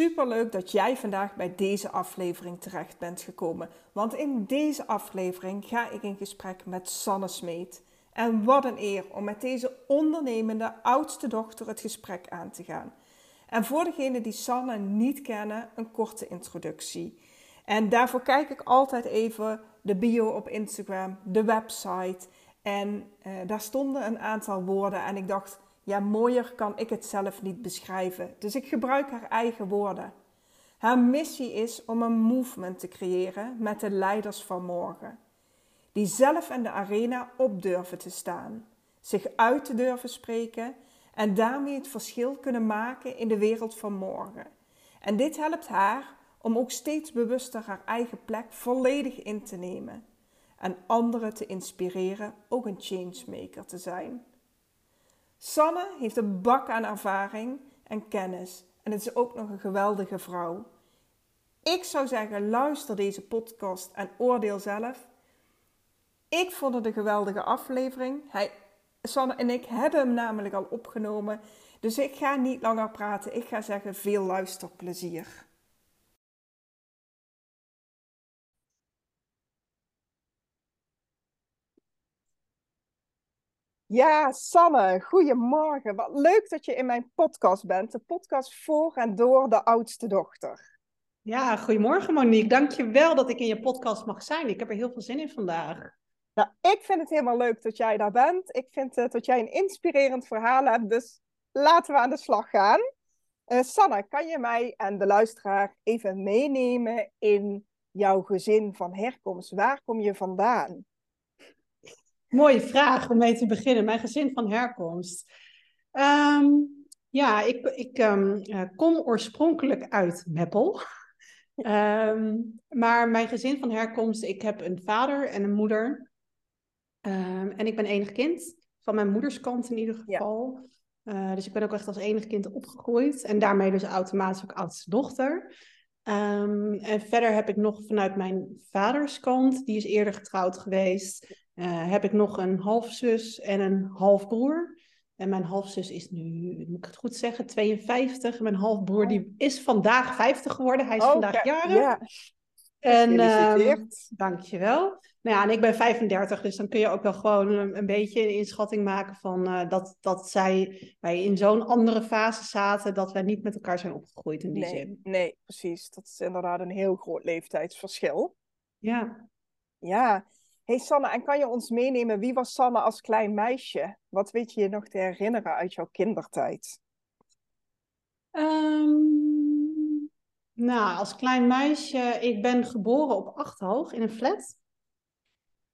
super leuk dat jij vandaag bij deze aflevering terecht bent gekomen. Want in deze aflevering ga ik in gesprek met Sanne Smeet. En wat een eer om met deze ondernemende oudste dochter het gesprek aan te gaan. En voor degenen die Sanne niet kennen, een korte introductie. En daarvoor kijk ik altijd even de bio op Instagram, de website. En eh, daar stonden een aantal woorden en ik dacht, ja, mooier kan ik het zelf niet beschrijven. Dus ik gebruik haar eigen woorden. Haar missie is om een movement te creëren met de leiders van morgen. Die zelf in de arena op durven te staan, zich uit te durven spreken en daarmee het verschil kunnen maken in de wereld van morgen. En dit helpt haar om ook steeds bewuster haar eigen plek volledig in te nemen en anderen te inspireren ook een changemaker te zijn. Sanne heeft een bak aan ervaring en kennis en het is ook nog een geweldige vrouw. Ik zou zeggen, luister deze podcast en oordeel zelf. Ik vond het een geweldige aflevering. Hij, Sanne en ik hebben hem namelijk al opgenomen. Dus ik ga niet langer praten. Ik ga zeggen, veel luisterplezier. Ja, Sanne, goedemorgen. Wat leuk dat je in mijn podcast bent. De podcast voor en door de oudste dochter. Ja, goedemorgen Monique. Dank je wel dat ik in je podcast mag zijn. Ik heb er heel veel zin in vandaag. Nou, ik vind het helemaal leuk dat jij daar bent. Ik vind uh, dat jij een inspirerend verhaal hebt. Dus laten we aan de slag gaan. Uh, Sanne, kan je mij en de luisteraar even meenemen in jouw gezin van herkomst? Waar kom je vandaan? Mooie vraag om mee te beginnen. Mijn gezin van herkomst. Um, ja, ik, ik um, kom oorspronkelijk uit Meppel. Um, maar mijn gezin van herkomst, ik heb een vader en een moeder. en ik ben enig kind, van mijn moeders kant in ieder geval. Ja. Uh, dus ik ben ook echt als enig kind opgegroeid. En daarmee dus automatisch ook oudste dochter. Um, en verder heb ik nog vanuit mijn vaders kant, die is eerder getrouwd geweest, uh, heb ik nog een halfzus en een halfbroer. En mijn halfzus is nu, moet ik het goed zeggen, 52. En mijn halfbroer die is vandaag 50 geworden. Hij is oh, vandaag jarig. Ja. En um, dankjewel. Nou ja, en ik ben 35, dus dan kun je ook wel gewoon een, een beetje een inschatting maken van uh, dat, dat zij, wij in zo'n andere fase zaten, dat wij niet met elkaar zijn opgegroeid in die nee, zin. Nee, precies. Dat is inderdaad een heel groot leeftijdsverschil. Ja. Ja. Hey Sanne, en kan je ons meenemen, wie was Sanne als klein meisje? Wat weet je je nog te herinneren uit jouw kindertijd? Um, nou, als klein meisje, ik ben geboren op Achthoog in een flat.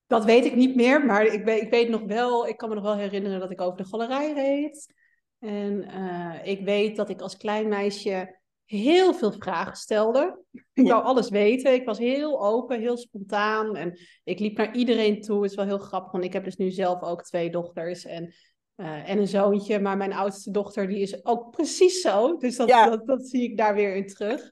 Dat weet ik niet meer, maar ik ik weet nog wel, ik kan me nog wel herinneren dat ik over de galerij reed. En uh, ik weet dat ik als klein meisje heel veel vragen stelde. Ik wou alles weten. Ik was heel open, heel spontaan. En ik liep naar iedereen toe. Het is wel heel grappig, want ik heb dus nu zelf ook twee dochters en, uh, en een zoontje. Maar mijn oudste dochter, die is ook precies zo. Dus dat, ja. dat, dat, zie ik daar weer in terug.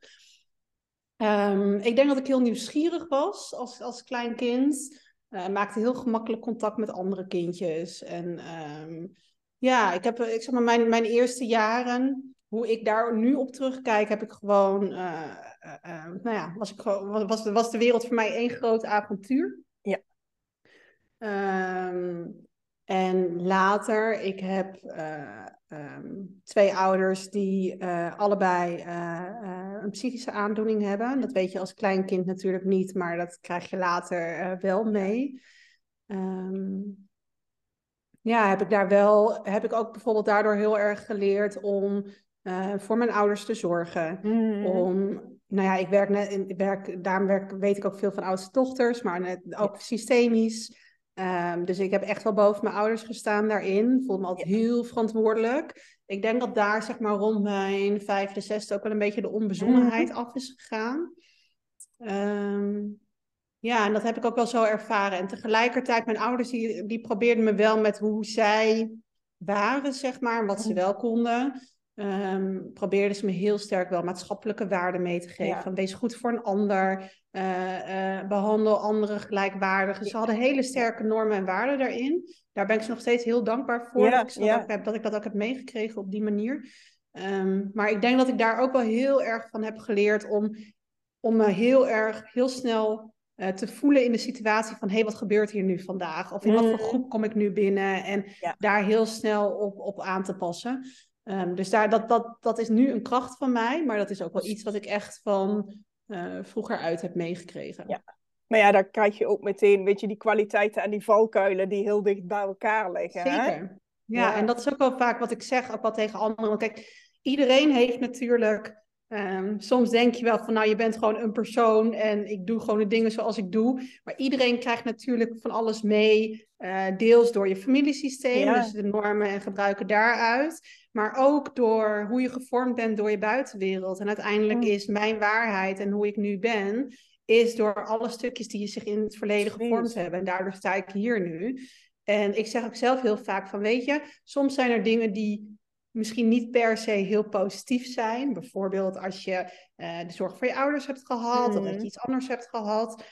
Um, ik denk dat ik heel nieuwsgierig was als, als klein kind. Uh, maakte heel gemakkelijk contact met andere kindjes. En um, ja, ik heb, ik zeg maar, mijn, mijn eerste jaren hoe ik daar nu op terugkijk, heb ik gewoon, uh, uh, uh, nou ja, was, ik gewoon, was, was de wereld voor mij één groot avontuur. Ja. Um, en later, ik heb um, twee ouders die allebei een psychische aandoening hebben. Dat weet je als klein kind natuurlijk niet, maar dat krijg je later wel mee. Um, ja, heb ik daar wel, heb ik ook bijvoorbeeld daardoor heel erg geleerd om uh, voor mijn ouders te zorgen. Mm. Om, nou ja, ik werk net, ik werk, daarom werk, weet ik ook veel van oudste dochters, maar net, ook systemisch. Um, dus ik heb echt wel boven mijn ouders gestaan daarin. Voelde me altijd ja. heel verantwoordelijk. Ik denk dat daar zeg maar rond mijn vijfde, zesde ook wel een beetje de onbezonnenheid mm. af is gegaan. Um, ja, en dat heb ik ook wel zo ervaren. En tegelijkertijd, mijn ouders die, die probeerden me wel met hoe zij waren, zeg maar, wat ze mm. wel konden um, probeerden ze me heel sterk wel maatschappelijke waarden mee te geven. Van wees goed voor een ander, uh, uh, behandel anderen gelijkwaardig. Ze hadden hele sterke normen en waarden daarin. Daar ben ik ze nog steeds heel dankbaar voor. Ja, dat, ik ja. heb, dat, ik dat ook heb meegekregen op die manier. Ehm, maar ik denk dat ik daar ook wel heel erg van heb geleerd om, om me heel erg, heel snel uh, te voelen in de situatie van hé, hey, wat gebeurt hier nu vandaag? Of in wat voor Mm. groep kom ik nu binnen? En Ja. daar heel snel op, op aan te passen. Ehm, dus daar, dat, dat, dat is nu een kracht van mij, maar dat is ook wel iets wat ik echt van eh, vroeger uit heb meegekregen. Ja. Maar ja, dan krijg je ook meteen, weet je, die kwaliteiten en die valkuilen die heel dicht bij elkaar liggen. Hè? Zeker. Ja, Ja. en dat is ook wel vaak wat ik zeg, ook wel tegen anderen. Want kijk, iedereen heeft natuurlijk. ehm, soms denk je wel van, nou, je bent gewoon een persoon en ik doe gewoon de dingen zoals ik doe. Maar iedereen krijgt natuurlijk van alles mee, eh, deels door je familiesysteem, Ja. dus de normen en gebruiken daaruit. Maar ook door hoe je gevormd bent door je buitenwereld. En uiteindelijk Mm. is mijn waarheid en hoe ik nu ben, is door alle stukjes die zich in het verleden gevormd hebben. En daardoor sta ik hier nu. En ik zeg ook zelf heel vaak van, weet je, soms zijn er dingen die misschien niet per se heel positief zijn. Bijvoorbeeld als je eh, de zorg voor je ouders hebt gehad, of dat je iets anders hebt gehad.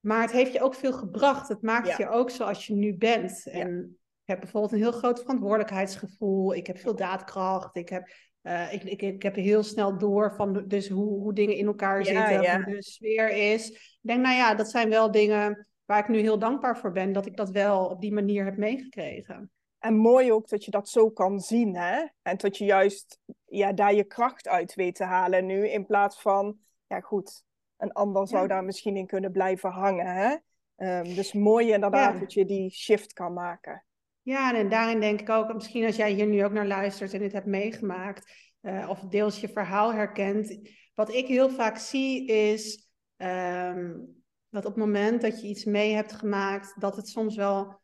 Maar het heeft je ook veel gebracht. Het maakt Ja. je ook zoals je nu bent. En heb bijvoorbeeld een heel groot verantwoordelijkheidsgevoel. Ik heb veel daadkracht. Ik heb, eh, ik, ik, ik heb heel snel door van dus hoe, hoe dingen in elkaar Ja, zitten, ja. hoe de sfeer is. Ik denk, nou ja, dat zijn wel dingen waar ik nu heel dankbaar voor ben dat ik dat wel op die manier heb meegekregen. En mooi ook dat je dat zo kan zien, hè? En dat je juist ja, daar je kracht uit weet te halen nu, in plaats van, ja goed, een ander zou Ja. daar misschien in kunnen blijven hangen, hè? Ehm, dus mooi inderdaad Ja. dat je die shift kan maken. Ja, en daarin denk ik ook, misschien als jij hier nu ook naar luistert en dit hebt meegemaakt, eh, of deels je verhaal herkent. Wat ik heel vaak zie is ehm, dat op het moment dat je iets mee hebt gemaakt, dat het soms wel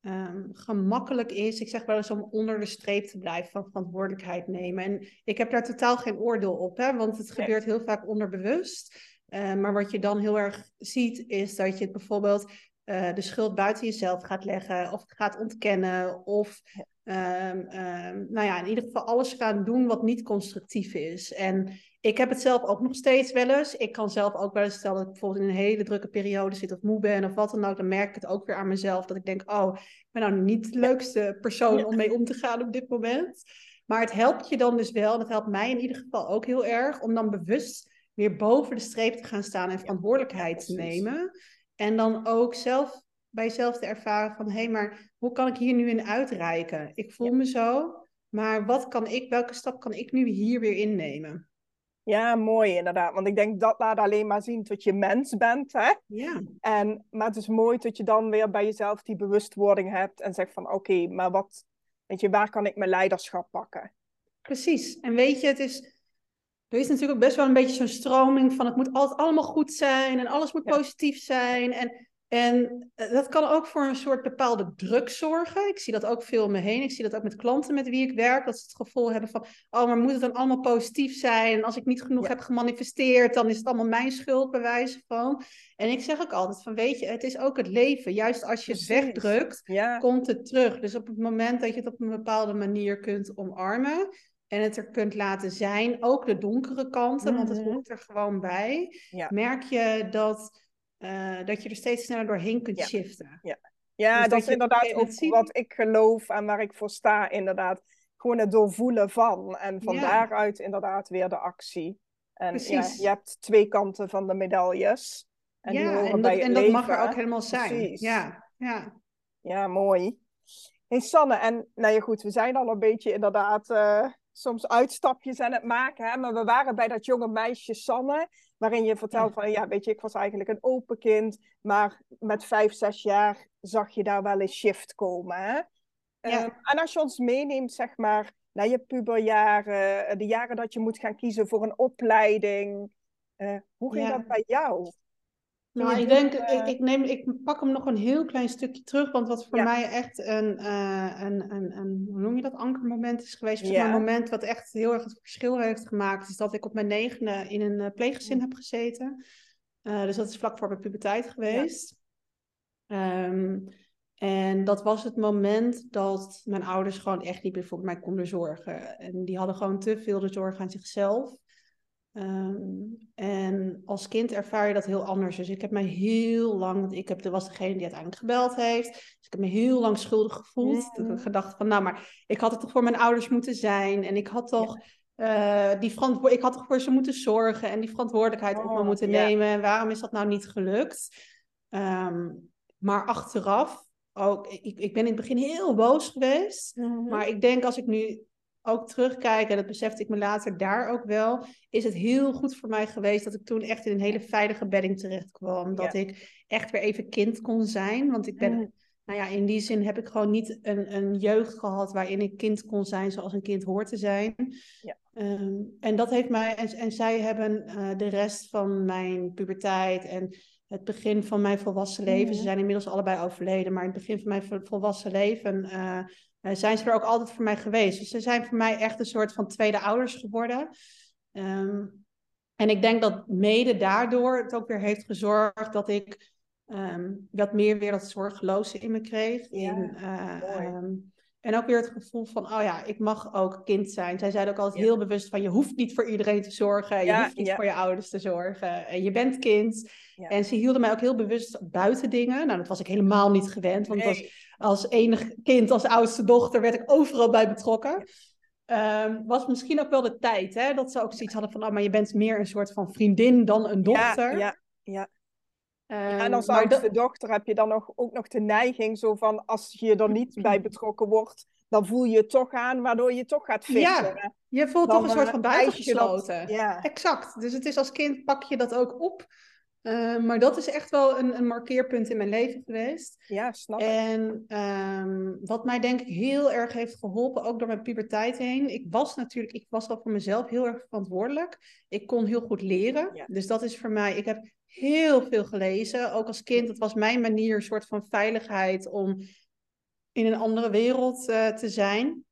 ehm, gemakkelijk is. Ik zeg wel eens om onder de streep te blijven van verantwoordelijkheid nemen. En ik heb daar totaal geen oordeel op, hè, want het gebeurt heel vaak onderbewust. Eh, maar wat je dan heel erg ziet, is dat je het bijvoorbeeld eh, de schuld buiten jezelf gaat leggen, of gaat ontkennen, of ehm, ehm, nou ja, in ieder geval alles gaan doen wat niet constructief is. En ik heb het zelf ook nog steeds wel eens. Ik kan zelf ook wel eens stellen dat ik bijvoorbeeld in een hele drukke periode zit of moe ben of wat dan ook. Dan merk ik het ook weer aan mezelf dat ik denk, oh, ik ben nou niet de leukste persoon om mee om te gaan op dit moment. Maar het helpt je dan dus wel, en het helpt mij in ieder geval ook heel erg, om dan bewust weer boven de streep te gaan staan en verantwoordelijkheid te nemen. En dan ook zelf bij jezelf te ervaren van, hé, hey, maar hoe kan ik hier nu in uitreiken? Ik voel me zo, maar wat kan ik, welke stap kan ik nu hier weer innemen? Ja, mooi inderdaad. Want ik denk dat laat alleen maar zien dat je mens bent, hè? Ja, En, maar het is mooi dat je dan weer bij jezelf die bewustwording hebt en zegt van oké, maar wat, weet je, waar kan ik mijn leiderschap pakken? precies. En weet je, het is, er is natuurlijk ook best wel een beetje zo'n stroming van het moet altijd allemaal goed zijn en alles moet Ja. positief zijn. En, en eh, dat kan ook voor een soort bepaalde druk zorgen. Ik zie dat ook veel om me heen. Ik zie dat ook met klanten met wie ik werk, dat ze het gevoel hebben van, oh, maar moet het dan allemaal positief zijn? En als ik niet genoeg Ja. heb gemanifesteerd, dan is het allemaal mijn schuld, bij wijze van. En ik zeg ook altijd van, weet je, het is ook het leven. Juist als je het wegdrukt, Ja, komt het terug. Dus op het moment dat je het op een bepaalde manier kunt omarmen en het er kunt laten zijn, ook de donkere kanten, want het Mhm. hoort er gewoon bij, Ja. merk je dat, eh, dat je er steeds sneller doorheen kunt Ja. shiften. ja Dus dat, is inderdaad ook wat ik geloof en waar ik voor sta, inderdaad. Gewoon het doorvoelen van. En van Ja. daaruit inderdaad weer de actie. En ja, Precies. je hebt twee kanten van de medailles. En ja, en dat, en dat mag er ook helemaal zijn. Precies. Ja, ja. Ja, mooi. Hey Sanne, en nou ja goed, we zijn al een beetje inderdaad eh, soms uitstapjes aan het maken, hè? maar we waren bij dat jonge meisje Sanne, waarin je vertelt van, ja, weet je, ik was eigenlijk een open kind, maar met vijf, zes jaar zag je daar wel een shift komen, hè? Ja. Ehm, en als je ons meeneemt, zeg maar, naar je puberjaren, eh, de jaren dat je moet gaan kiezen voor een opleiding, eh, hoe ging Ja. dat bij jou? Nou, ik denk, eh, ik, ik, neem, ik pak hem nog een heel klein stukje terug, want wat voor Ja. mij echt een, eh, een, een, een, hoe noem je dat, ankermoment is geweest. Ja. een moment wat echt heel erg het verschil heeft gemaakt, is dat ik op mijn negende in een eh, pleeggezin heb gezeten. Dus dat is vlak voor mijn puberteit geweest. Ehm, en dat was het moment dat mijn ouders gewoon echt niet meer voor mij konden zorgen. En die hadden gewoon te veel de zorg aan zichzelf. Ehm, en als kind ervaar je dat heel anders. Dus ik heb mij heel lang, want ik heb, was degene die uiteindelijk gebeld heeft. Dus ik heb me heel lang schuldig gevoeld. Ik heb gedacht van, nou, maar ik had het toch voor mijn ouders moeten zijn. En ik had toch, eh, die verantwo ik had toch voor ze moeten zorgen en die verantwoordelijkheid op me oh, moeten nemen. En waarom is dat nou niet gelukt? Ehm, maar achteraf, ook, ik, ik ben in het begin heel boos geweest. Mhm. Maar ik denk als ik nu ook terugkijk, en dat besefte ik me later daar ook wel, is het heel goed voor mij geweest dat ik toen echt in een hele veilige bedding terecht kwam. Dat ik echt weer even kind kon zijn. Want ik ben, mm. nou ja, in die zin heb ik gewoon niet een, een jeugd gehad waarin ik kind kon zijn zoals een kind hoort te zijn. Ja. Ehm, en dat heeft mij, en, en zij hebben uh, de rest van mijn puberteit en het begin van mijn volwassen leven. Ze mm. zijn inmiddels allebei overleden, maar in het begin van mijn volwassen leven uh, zijn ze er ook altijd voor mij geweest. Dus ze zijn voor mij echt een soort van tweede ouders geworden. Ehm, en ik denk dat mede daardoor het ook weer heeft gezorgd dat ik um, wat meer weer dat zorgeloze in me kreeg. Ja, in, uh, en ook weer het gevoel van, oh ja, ik mag ook kind zijn. Zij zeiden ook altijd heel bewust van, je hoeft niet voor iedereen te zorgen. Je hoeft niet voor je ouders te zorgen. En je bent kind. En ze hielden mij ook heel bewust buiten dingen. Nou, dat was ik helemaal niet gewend. Want als, als enig kind, als oudste dochter, werd ik overal bij betrokken. Um, was misschien ook wel de tijd, hè? Dat ze ook zoiets hadden van, oh, maar je bent meer een soort van vriendin dan een dochter. Ja, ja, en ehm, als oudste dochter heb je dan nog, ook nog de neiging zo van als je er niet bij betrokken wordt, dan voel je het toch aan, waardoor je toch gaat vissen. Ja, je voelt toch een soort van eh, buitengesloten. ja. Exact. Dus het is als kind pak je dat ook op. Uh, maar dat is echt wel een, een, markeerpunt in mijn leven geweest. Ja, snap ik. En um, wat mij denk ik heel erg heeft geholpen, ook door mijn puberteit heen. Ik was natuurlijk, ik was al voor mezelf heel erg verantwoordelijk. Ik kon heel goed leren. Ja. Dus dat is voor mij, ik heb heel veel gelezen. Ook als kind, dat was mijn manier, een soort van veiligheid om in een andere wereld uh, te zijn.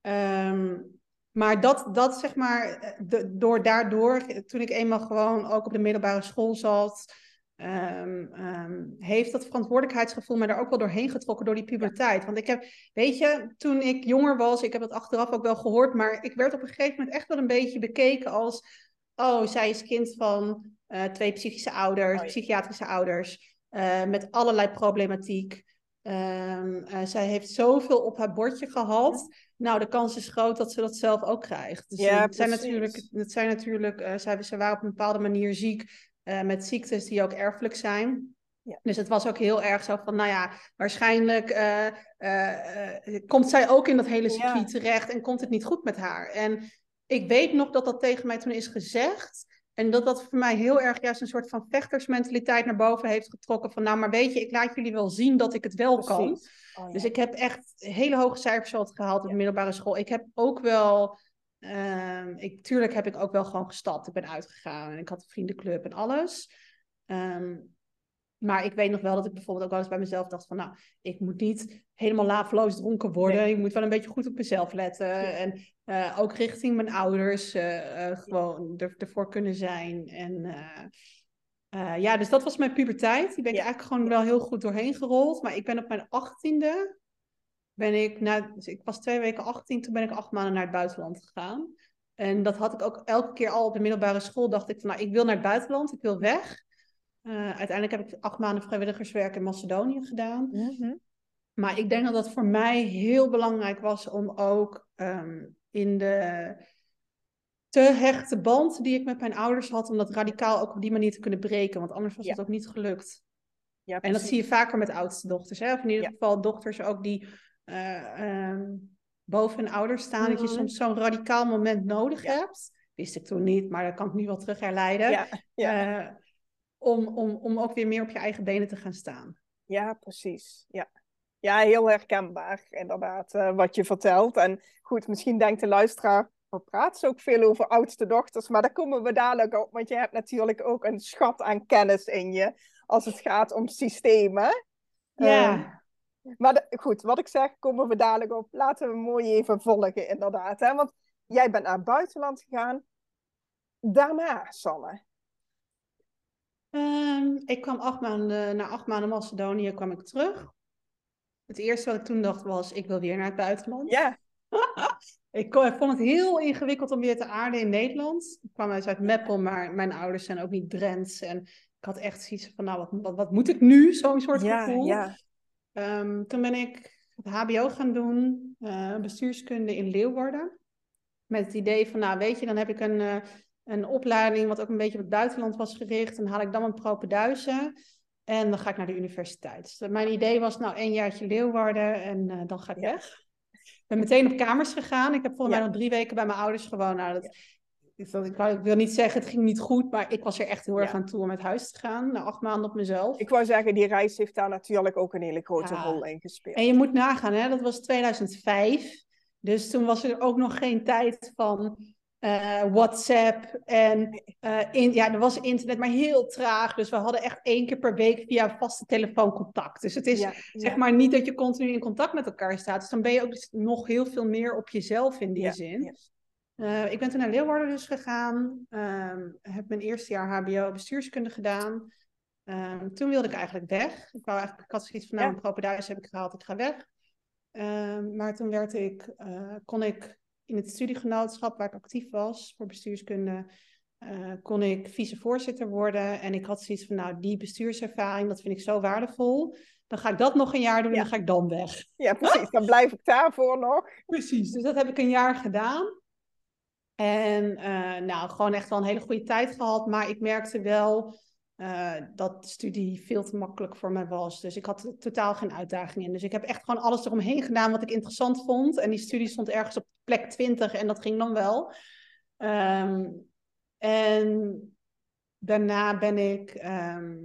Um, maar dat, dat zeg maar, de, door daardoor, toen ik eenmaal gewoon ook op de middelbare school zat, um, um, heeft dat verantwoordelijkheidsgevoel me daar ook wel doorheen getrokken door die puberteit. Want ik heb, weet je, toen ik jonger was, ik heb het achteraf ook wel gehoord, maar ik werd op een gegeven moment echt wel een beetje bekeken als, oh, zij is kind van uh, twee psychische ouders, oh, psychiatrische ouders, uh, met allerlei problematiek. Um, uh, zij heeft zoveel op haar bordje gehad. Nou, de kans is groot dat ze dat zelf ook krijgt. Dus ja, het zijn natuurlijk, het zijn natuurlijk uh, zij, ze waren op een bepaalde manier ziek uh, met ziektes die ook erfelijk zijn. Ja. Dus het was ook heel erg zo van, nou ja, waarschijnlijk komt zij ook in dat hele circuit ja. terecht en komt het niet goed met haar. En ik weet nog dat dat tegen mij toen is gezegd. En dat dat voor mij heel erg juist een soort van vechtersmentaliteit naar boven heeft getrokken. Van nou, maar weet je, ik laat jullie wel zien dat ik het wel kan. Oh, dus ik heb echt hele hoge cijfers altijd gehaald op de middelbare school. Ik heb ook wel, uh, ik, tuurlijk heb ik ook wel gewoon gestapt. Ik ben uitgegaan en ik had een vriendenclub en alles. Um, maar ik weet nog wel dat ik bijvoorbeeld ook wel eens bij mezelf dacht van, nou, ik moet niet helemaal laveloos dronken worden. Nee. Ik moet wel een beetje goed op mezelf letten. En uh, ook richting mijn ouders uh, uh, gewoon er, ervoor kunnen zijn. En ja, dus dat was mijn puberteit. Die ben ik ja. eigenlijk gewoon wel heel goed doorheen gerold. Maar ik ben op mijn achttiende, ben ik, nou, dus ik was twee weken 18, toen ben ik acht maanden naar het buitenland gegaan. En dat had ik ook elke keer al op de middelbare school. Dacht ik van, nou, ik wil naar het buitenland, ik wil weg. Uh, uiteindelijk heb ik acht maanden vrijwilligerswerk in Macedonië gedaan. Mm -hmm. Maar ik denk dat dat voor mij heel belangrijk was om ook um, in de te hechte band die ik met mijn ouders had, om dat radicaal ook op die manier te kunnen breken. Want anders was ja. het ook niet gelukt. Ja, en dat zie je vaker met oudste dochters. Hè? Of in ieder geval dochters ook die uh, um, boven hun ouders staan. Mm -hmm. Dat je mhm. soms zo'n radicaal moment nodig hebt. Wist ik toen niet, maar dat kan ik nu wel terug herleiden. Ja, ja. Uh, om, om, om ook weer meer op je eigen benen te gaan staan. Ja, precies. Ja, ja heel herkenbaar inderdaad uh, wat je vertelt. En goed, misschien denkt de luisteraar, we praten ook veel over oudste dochters, maar daar komen we dadelijk op, want je hebt natuurlijk ook een schat aan kennis in je als het gaat om systemen. Ja. Um, maar de, goed, wat ik zeg, komen we dadelijk op. Laten we mooi even volgen, inderdaad. Hè? Want jij bent naar het buitenland gegaan. Daarna, Sanne, Um, ik kwam acht maanden, na acht maanden Macedonië kwam ik terug. Het eerste wat ik toen dacht was, ik wil weer naar het buitenland. Ja. ik vond het heel ingewikkeld om weer te aarden in Nederland. Ik kwam uit Meppel, maar mijn ouders zijn ook niet Drents. En ik had echt zoiets van, nou, wat, wat, wat moet ik nu? Zo'n soort Ja, gevoel. ja. Ehm, toen ben ik het HBO gaan doen, eh, bestuurskunde in Leeuwarden. Met het idee van, nou weet je, dan heb ik een, eh, een opleiding wat ook een beetje op het buitenland was gericht. Dan haal ik dan een propenduizen en dan ga ik naar de universiteit. Dus mijn idee was, nou één jaartje Leeuwarden en eh, dan ga ik Ja. weg. Ik ben meteen op kamers gegaan. Ik heb volgens Ja. mij nog drie weken bij mijn ouders gewoond. Nou, dat, ik, wil- ik, wil niet zeggen, het ging niet goed, maar ik was er echt heel erg Ja. aan toe om uit huis te gaan. Na acht maanden op mezelf. Ik wou zeggen, die reis heeft daar natuurlijk ook een hele grote rol in gespeeld. En je moet nagaan, hè, dat was 2005. Dus toen was er ook nog geen tijd van eh, WhatsApp. En eh, in, ja, er was internet, maar heel traag. Dus we hadden echt één keer per week via vaste telefoon contact. Dus het is Ja, zeg ja. maar niet dat je continu in contact met elkaar staat. Dus dan ben je ook dus nog heel veel meer op jezelf in die Ja, zin. Eh, ik ben toen naar Leeuwarden dus gegaan. Ehm, heb mijn eerste jaar HBO bestuurskunde gedaan. Ehm, toen wilde ik eigenlijk weg. Ik, wou eigenlijk, ik had zoiets van, nou, een propenduis heb ik gehaald, ik ga weg. Ehm, maar toen werd ik, kon ik in het studiegenootschap waar ik actief was voor bestuurskunde, eh, kon ik vicevoorzitter worden. En ik had zoiets van, nou, die bestuurservaring, dat vind ik zo waardevol. Dan ga ik dat nog een jaar doen en Ja. dan ga ik dan weg. ja, precies. Dan blijf ik daarvoor nog. Precies, dus dat heb ik een jaar gedaan. En eh, nou, gewoon echt wel een hele goede tijd gehad. Maar ik merkte wel eh, dat studie veel te makkelijk voor mij was. Dus ik had totaal geen uitdaging in. Dus ik heb echt gewoon alles eromheen gedaan wat ik interessant vond. En die studie stond ergens op plek 20 en dat ging dan wel. Ehm, en daarna ben ik, ehm,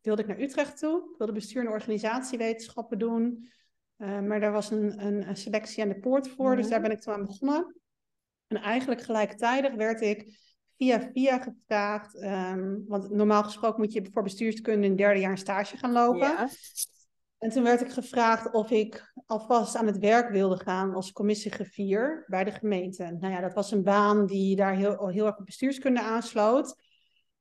wilde ik naar Utrecht toe. Ik wilde bestuur en organisatiewetenschappen doen. Uh, maar daar was een, een, een, selectie aan de poort voor, dus daar ben ik toen aan begonnen. En eigenlijk gelijktijdig werd ik via via gevraagd, um, want normaal gesproken moet je voor bestuurskunde in derde jaar een stage gaan lopen. Ja. En toen werd ik gevraagd of ik alvast aan het werk wilde gaan als commissiegriffier bij de gemeente. Nou ja, dat was een baan die daar heel, heel erg op bestuurskunde aansloot.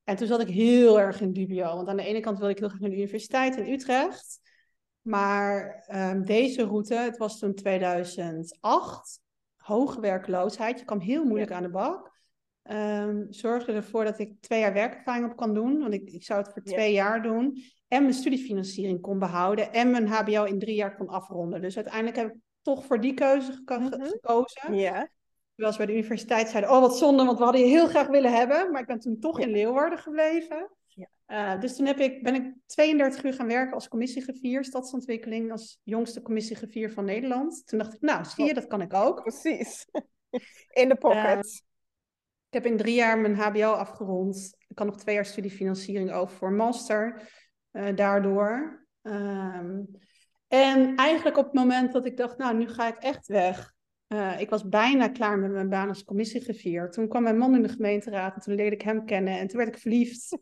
En toen zat ik heel erg in dubio, want aan de ene kant wilde ik heel graag naar de universiteit in Utrecht. Maar um, deze route, het was toen 2008, hoge werkloosheid. Je kwam heel moeilijk ja. aan de bak. Um, zorgde ervoor dat ik twee jaar werkervaring op kan doen. Want ik, ik zou het voor twee ja. jaar doen. En mijn studiefinanciering kon behouden. En mijn HBO in drie jaar kon afronden. Dus uiteindelijk heb ik toch voor die keuze geko mm -hmm. gekozen. Ja. Terwijl ze bij de universiteit zeiden, oh wat zonde, want we hadden je heel graag willen hebben. Maar ik ben toen toch in Leeuwarden gebleven. Uh, dus toen heb ik, ben ik 32 uur gaan werken als commissiegriffier stadsontwikkeling, als jongste commissiegriffier van Nederland. Toen dacht ik, nou, zie je, dat kan ik ook. Precies. In de pocket. Ik heb in drie jaar mijn HBO afgerond. Ik kan nog twee jaar studiefinanciering over voor master. Uh, daardoor. Um, en eigenlijk op het moment dat ik dacht, nou, nu ga ik echt weg. Uh, ik was bijna klaar met mijn baan als commissiegriffier. Toen kwam mijn man in de gemeenteraad en toen leerde ik hem kennen. En toen werd ik verliefd.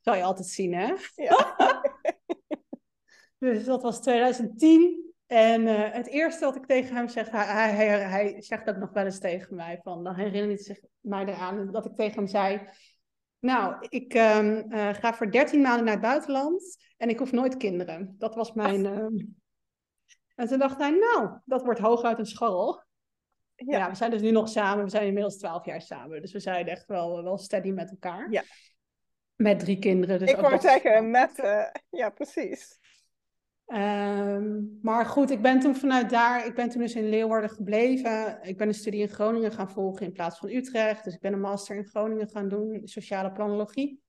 Zal je altijd zien, hè? Ja. dus dat was 2010. En uh, het eerste wat ik tegen hem zeg, hij, hij, hij, zegt ook nog wel eens tegen mij, van, dan herinnert hij zich mij eraan dat ik tegen hem zei, nou, ik um, uh, ga voor 13 maanden naar het buitenland en ik hoef nooit kinderen. Dat was mijn... Um... En toen dacht hij, nou, dat wordt hooguit een scharrel. Ja. ja. we zijn dus nu nog samen, we zijn inmiddels 12 jaar samen, dus we zijn echt wel, wel steady met elkaar. Ja. Met drie kinderen. Dus ik wou zeggen, met, uh, ja, precies. Um, maar goed, ik ben toen vanuit daar, ik ben toen dus in Leeuwarden gebleven. Ik ben een studie in Groningen gaan volgen in plaats van Utrecht. Dus ik ben een master in Groningen gaan doen, sociale planologie.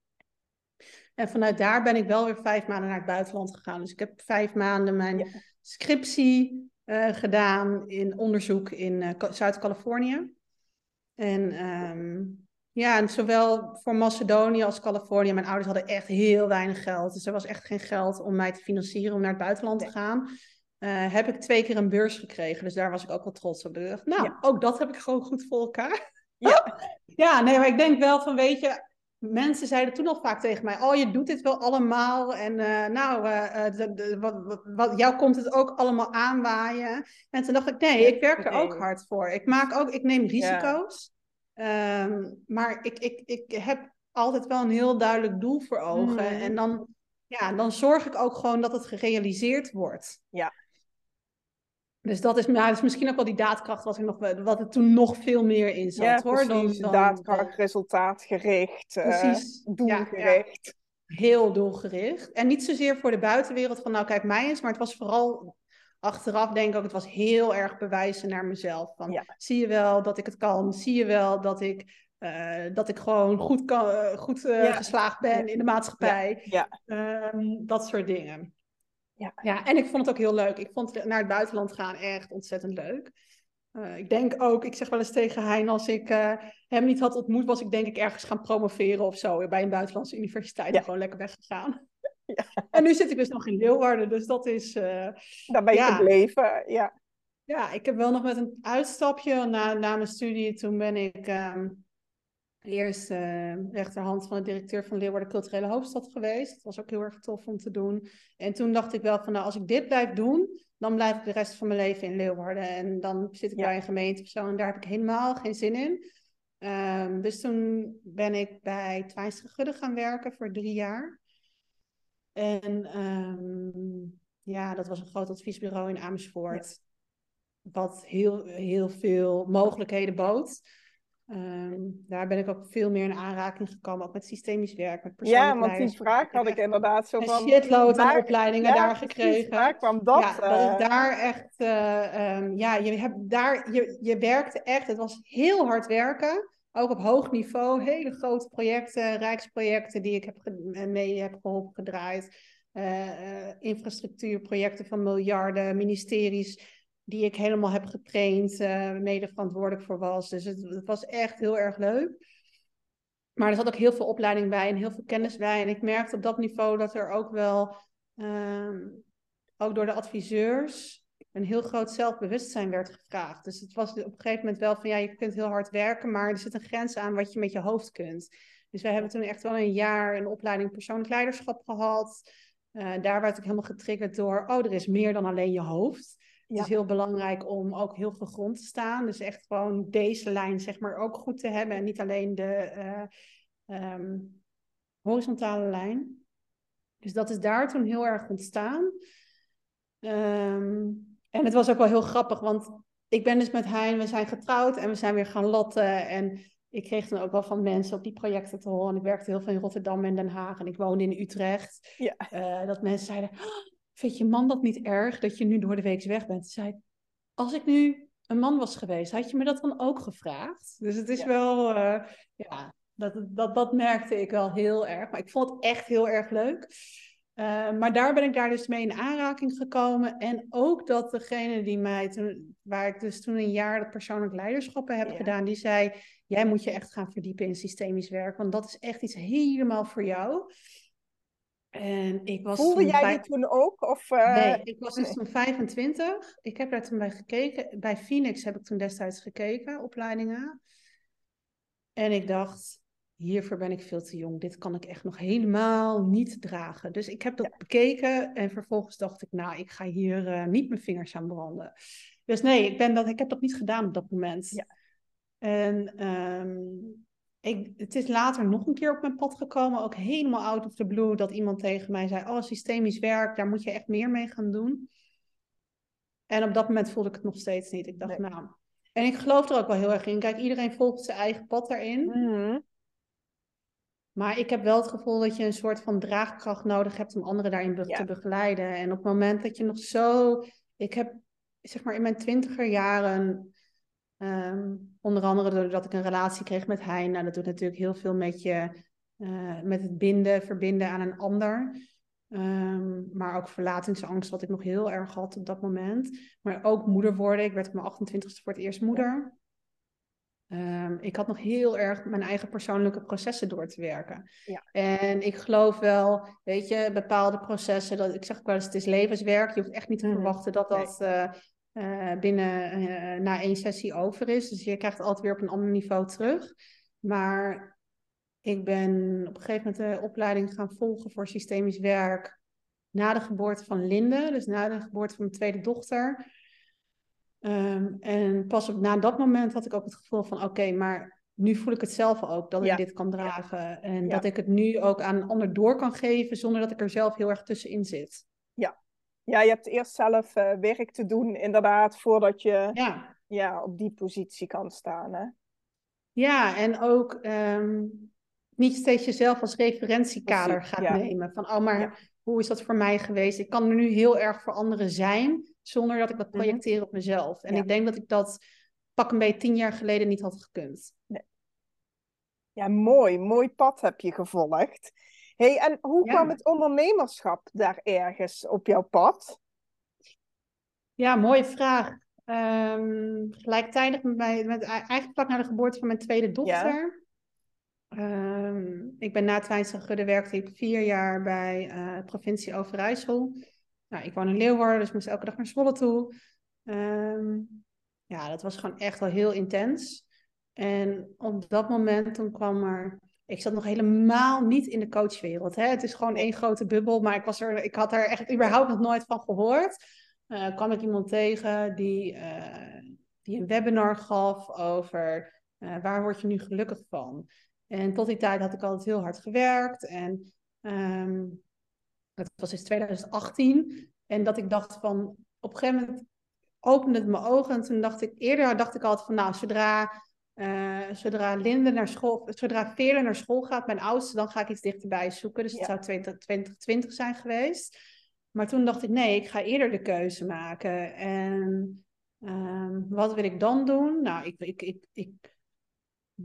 En vanuit daar ben ik wel weer vijf maanden naar het buitenland gegaan. Dus ik heb vijf maanden mijn ja. scriptie uh, gedaan in onderzoek in uh, Zuid-Californië. En um, ja, en zowel voor Macedonië als Californië. Mijn ouders hadden echt heel weinig geld. Dus er was echt geen geld om mij te financieren om naar het buitenland te gaan. Uh, heb ik twee keer een beurs gekregen. Dus daar was ik ook wel trots op. Ik dacht, nou, ja. ook dat heb ik gewoon goed voor elkaar. Ja. ja, nee, maar ik denk wel van, weet je... Mensen zeiden toen nog vaak tegen mij: Oh, je doet dit wel allemaal. En uh, nou, uh, de, de, wat, wat, jou komt het ook allemaal aanwaaien. En toen dacht ik: Nee, ik werk er ook hard voor. Ik, maak ook, ik neem risico's. Um, maar ik, ik, ik heb altijd wel een heel duidelijk doel voor ogen. Mm. En dan, ja, dan zorg ik ook gewoon dat het gerealiseerd wordt. Ja. Dus dat is, nou, dat is misschien ook wel die daadkracht wat, er nog, wat er toen nog veel meer in zat. Ja, hoor, precies. dan, daadkracht, resultaatgericht, uh, precies. doelgericht. Ja, heel doelgericht. En niet zozeer voor de buitenwereld van nou kijk mij eens, maar het was vooral achteraf denk ik ook, het was heel erg bewijzen naar mezelf. Van, Zie je wel dat ik het kan? Zie je wel dat ik, uh, dat ik gewoon goed, kan, uh, goed uh, geslaagd ben in de maatschappij? Um, dat soort dingen. Ja. ja, en ik vond het ook heel leuk. Ik vond naar het buitenland gaan echt ontzettend leuk. Uh, ik denk ook, ik zeg wel eens tegen Hein, als ik uh, hem niet had ontmoet, was ik denk ik ergens gaan promoveren of zo bij een buitenlandse universiteit. Ja. Gewoon lekker weggegaan. Ja. En nu zit ik dus nog in Leeuwarden, dus dat is... Uh, Daar ben je ja. gebleven, ja. Ja, ik heb wel nog met een uitstapje na, na mijn studie. Toen ben ik um, eerst uh, rechterhand van de directeur van Leeuwarden Culturele Hoofdstad geweest. Dat was ook heel erg tof om te doen. En toen dacht ik wel van, nou, als ik dit blijf doen, dan blijf ik de rest van mijn leven in Leeuwarden. En dan zit ik ja. bij een gemeente of zo en daar heb ik helemaal geen zin in. Um, dus toen ben ik bij Twijnstra Gudde gaan werken voor drie jaar. En um, ja, dat was een groot adviesbureau in Amersfoort. Ja. Wat heel, heel veel mogelijkheden bood. Um, daar ben ik ook veel meer in aanraking gekomen, ook met systemisch werk, met Ja, want die vraag had ik inderdaad zo van... Een shitload aan opleidingen daar gekregen. Waar kwam dat? Ja, dat is daar echt... Uh, um, ja, je hebt daar... Je, je werkte echt... Het was heel hard werken. Ook op hoog niveau. Hele grote projecten, rijksprojecten die ik heb mee heb geholpen gedraaid. Uh, uh, infrastructuurprojecten van miljarden, ministeries die ik helemaal heb getraind, uh, mede verantwoordelijk voor was. Dus het, was echt heel erg leuk. Maar er zat ook heel veel opleiding bij en heel veel kennis bij. En ik merkte op dat niveau dat er ook wel, um, ook door de adviseurs, een heel groot zelfbewustzijn werd gevraagd. Dus het was op een gegeven moment wel van, ja, je kunt heel hard werken, maar er zit een grens aan wat je met je hoofd kunt. Dus wij hebben toen echt wel een jaar een opleiding persoonlijk leiderschap gehad. Uh, daar werd ik helemaal getriggerd door, oh, er is meer dan alleen je hoofd. Het is heel belangrijk om ook heel veel grond te staan. Dus echt gewoon deze lijn zeg maar ook goed te hebben. En niet alleen de uh, um, horizontale lijn. Dus dat is daar toen heel erg ontstaan. Um, en het was ook wel heel grappig, want ik ben dus met Hein, we zijn getrouwd en we zijn weer gaan lotten. En ik kreeg dan ook wel van mensen op die projecten te horen. Ik werkte heel veel in Rotterdam en Den Haag en ik woonde in Utrecht. Ja. Uh, dat mensen zeiden, vind je man dat niet erg dat je nu door de week weg bent? Zei, als ik nu een man was geweest, had je me dat dan ook gevraagd? Dus het is ja. wel, uh, ja, dat, dat, dat merkte ik wel heel erg. Maar ik vond het echt heel erg leuk. Uh, maar daar ben ik daar dus mee in aanraking gekomen. En ook dat degene die mij toen, waar ik dus toen een jaar dat persoonlijk leiderschappen heb ja. gedaan, die zei: Jij moet je echt gaan verdiepen in systemisch werk, want dat is echt iets helemaal voor jou. En ik was Voelde jij vijf... die toen ook? Of, uh... Nee, ik was dus toen 25. Ik heb daar toen bij gekeken. Bij Phoenix heb ik toen destijds gekeken, opleidingen. En ik dacht, hiervoor ben ik veel te jong. Dit kan ik echt nog helemaal niet dragen. Dus ik heb dat ja. bekeken en vervolgens dacht ik, nou, ik ga hier uh, niet mijn vingers aan branden. Dus nee, ik, ben dat, ik heb dat niet gedaan op dat moment. Ja. En um, ik, het is later nog een keer op mijn pad gekomen, ook helemaal out of the blue, dat iemand tegen mij zei: Oh, systemisch werk, daar moet je echt meer mee gaan doen. En op dat moment voelde ik het nog steeds niet. Ik dacht, nee. nou. En ik geloof er ook wel heel erg in. Kijk, iedereen volgt zijn eigen pad daarin. Mm-hmm. Maar ik heb wel het gevoel dat je een soort van draagkracht nodig hebt om anderen daarin be- ja. te begeleiden. En op het moment dat je nog zo. Ik heb, zeg maar, in mijn twintiger jaren Um, onder andere doordat ik een relatie kreeg met Hein. Nou, dat doet natuurlijk heel veel met je, uh, met het binden, verbinden aan een ander. Um, maar ook verlatingsangst, wat ik nog heel erg had op dat moment. Maar ook moeder worden. Ik werd op mijn 28ste voor het eerst moeder. Um, ik had nog heel erg mijn eigen persoonlijke processen door te werken. Ja. En ik geloof wel, weet je, bepaalde processen, dat, ik zeg ook wel eens, het is levenswerk. Je hoeft echt niet te verwachten dat dat nee. uh, uh, binnen uh, na één sessie over is. Dus je krijgt altijd weer op een ander niveau terug. Maar ik ben op een gegeven moment de opleiding gaan volgen voor systemisch werk na de geboorte van Linde, dus na de geboorte van mijn tweede dochter. Um, en pas op na dat moment had ik ook het gevoel van oké, okay, maar nu voel ik het zelf ook dat ja. ik dit kan dragen. En ja. dat ik het nu ook aan een ander door kan geven zonder dat ik er zelf heel erg tussenin zit. Ja, Ja, je hebt eerst zelf uh, werk te doen, inderdaad, voordat je ja. Ja, op die positie kan staan. Hè? Ja, en ook ehm, niet steeds jezelf als referentiekader gaat nemen. Van, oh, maar hoe is dat voor mij geweest? Ik kan er nu heel erg voor anderen zijn, zonder dat ik dat mhm. projecteer op mezelf. En ik denk dat ik dat pak een beetje tien jaar geleden niet had gekund. Nee. Ja, mooi. Mooi pad heb je gevolgd. hey, en hoe kwam het ondernemerschap daar ergens op jouw pad? Ja, mooie vraag. Um, gelijktijdig met, mij, met eigenlijk vlak na de geboorte van mijn tweede dochter. Ehm, ik ben na Twijnse Gudde werkte ik vier jaar bij uh, provincie Overijssel. Nou, ik woon in Leeuwarden, dus moest elke dag naar Zwolle toe. Ehm, ja, dat was gewoon echt wel heel intens. En op dat moment toen kwam er... Ik zat nog helemaal niet in de coachwereld. Hè? Het is gewoon één grote bubbel, maar ik, was er, ik had er echt überhaupt nog nooit van gehoord. Uh, kwam ik iemand tegen die, uh, die een webinar gaf over waar word je nu gelukkig van. En tot die tijd had ik altijd heel hard gewerkt. En um, dat was in 2018. En dat ik dacht van, op een gegeven moment opende het mijn ogen. En toen dacht ik, eerder dacht ik altijd van, nou, zodra, uh, zodra Linde naar school, zodra Veerle naar school gaat, mijn oudste, dan ga ik iets dichterbij zoeken. Dus het zou 2020 zijn geweest. Maar toen dacht ik, nee, ik ga eerder de keuze maken. En um, wat wil ik dan doen? Nou, ik, ik, ik, ik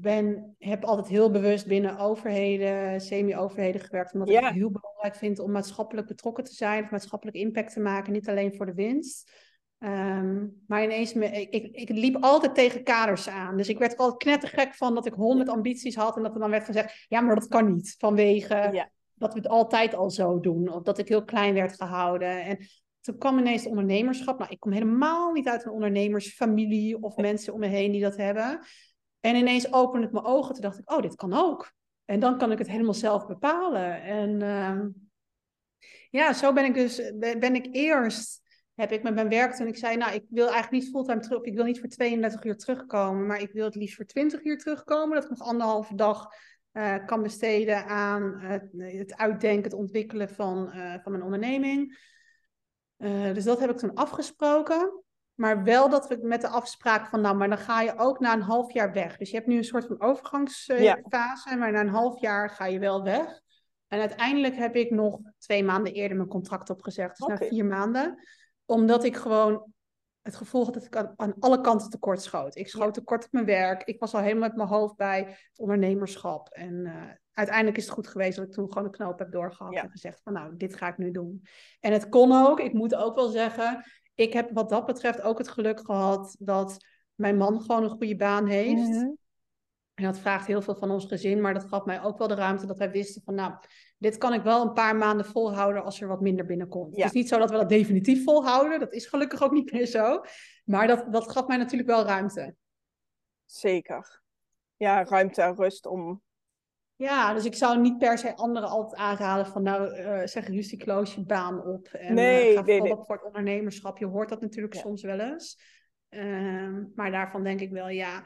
ben, heb altijd heel bewust binnen overheden, semi-overheden gewerkt. Omdat ik het heel belangrijk vind om maatschappelijk betrokken te zijn. Of maatschappelijk impact te maken. Niet alleen voor de winst. Um, maar ineens, me, ik, ik, ik, liep altijd tegen kaders aan. Dus ik werd altijd knettergek van dat ik honderd ambities had. En dat er dan werd gezegd, ja, maar dat kan niet. Vanwege ja. dat we het altijd al zo doen. Of dat ik heel klein werd gehouden. En toen kwam ineens het ondernemerschap. Nou, ik kom helemaal niet uit een ondernemersfamilie of mensen om me heen die dat hebben. En ineens opende het mijn ogen. Toen dacht ik, oh, dit kan ook. En dan kan ik het helemaal zelf bepalen. En uh, ja, zo ben ik dus, ben ik eerst, heb ik met mijn werk toen ik zei, nou, ik wil eigenlijk niet fulltime terug. Ik wil niet voor 32 uur terugkomen, maar ik wil het liefst voor 20 uur terugkomen. Dat ik nog anderhalve dag uh, kan besteden aan het, uitdenken, het ontwikkelen van, uh, van mijn onderneming. Uh, dus dat heb ik toen afgesproken. Maar wel dat we met de afspraak van, nou, maar dan ga je ook na een half jaar weg. Dus je hebt nu een soort van overgangsfase, maar na een half jaar ga je wel weg. En uiteindelijk heb ik nog twee maanden eerder mijn contract opgezegd, dus na vier maanden. Omdat ik gewoon het gevoel had dat ik aan, alle kanten tekort schoot. Ik schoot tekort op mijn werk. Ik was al helemaal met mijn hoofd bij het ondernemerschap. En uh, uiteindelijk is het goed geweest dat ik toen gewoon een knoop heb doorgehad en gezegd van nou, dit ga ik nu doen. En het kon ook. Ik moet ook wel zeggen, ik heb wat dat betreft ook het geluk gehad dat mijn man gewoon een goede baan heeft. Mhm. En dat vraagt heel veel van ons gezin, maar dat gaf mij ook wel de ruimte dat wij wisten van, nou, dit kan ik wel een paar maanden volhouden als er wat minder binnenkomt. Het is niet zo dat we dat definitief volhouden, dat is gelukkig ook niet meer zo. Maar dat, dat gaf mij natuurlijk wel ruimte. Zeker. Ja, ruimte en rust om ja, dus ik zou niet per se anderen altijd aanraden van nou uh, zeg rustig je baan op en nee, uh, ga nee, voor het ondernemerschap. Je hoort dat natuurlijk soms wel eens. Uh, maar daarvan denk ik wel ja,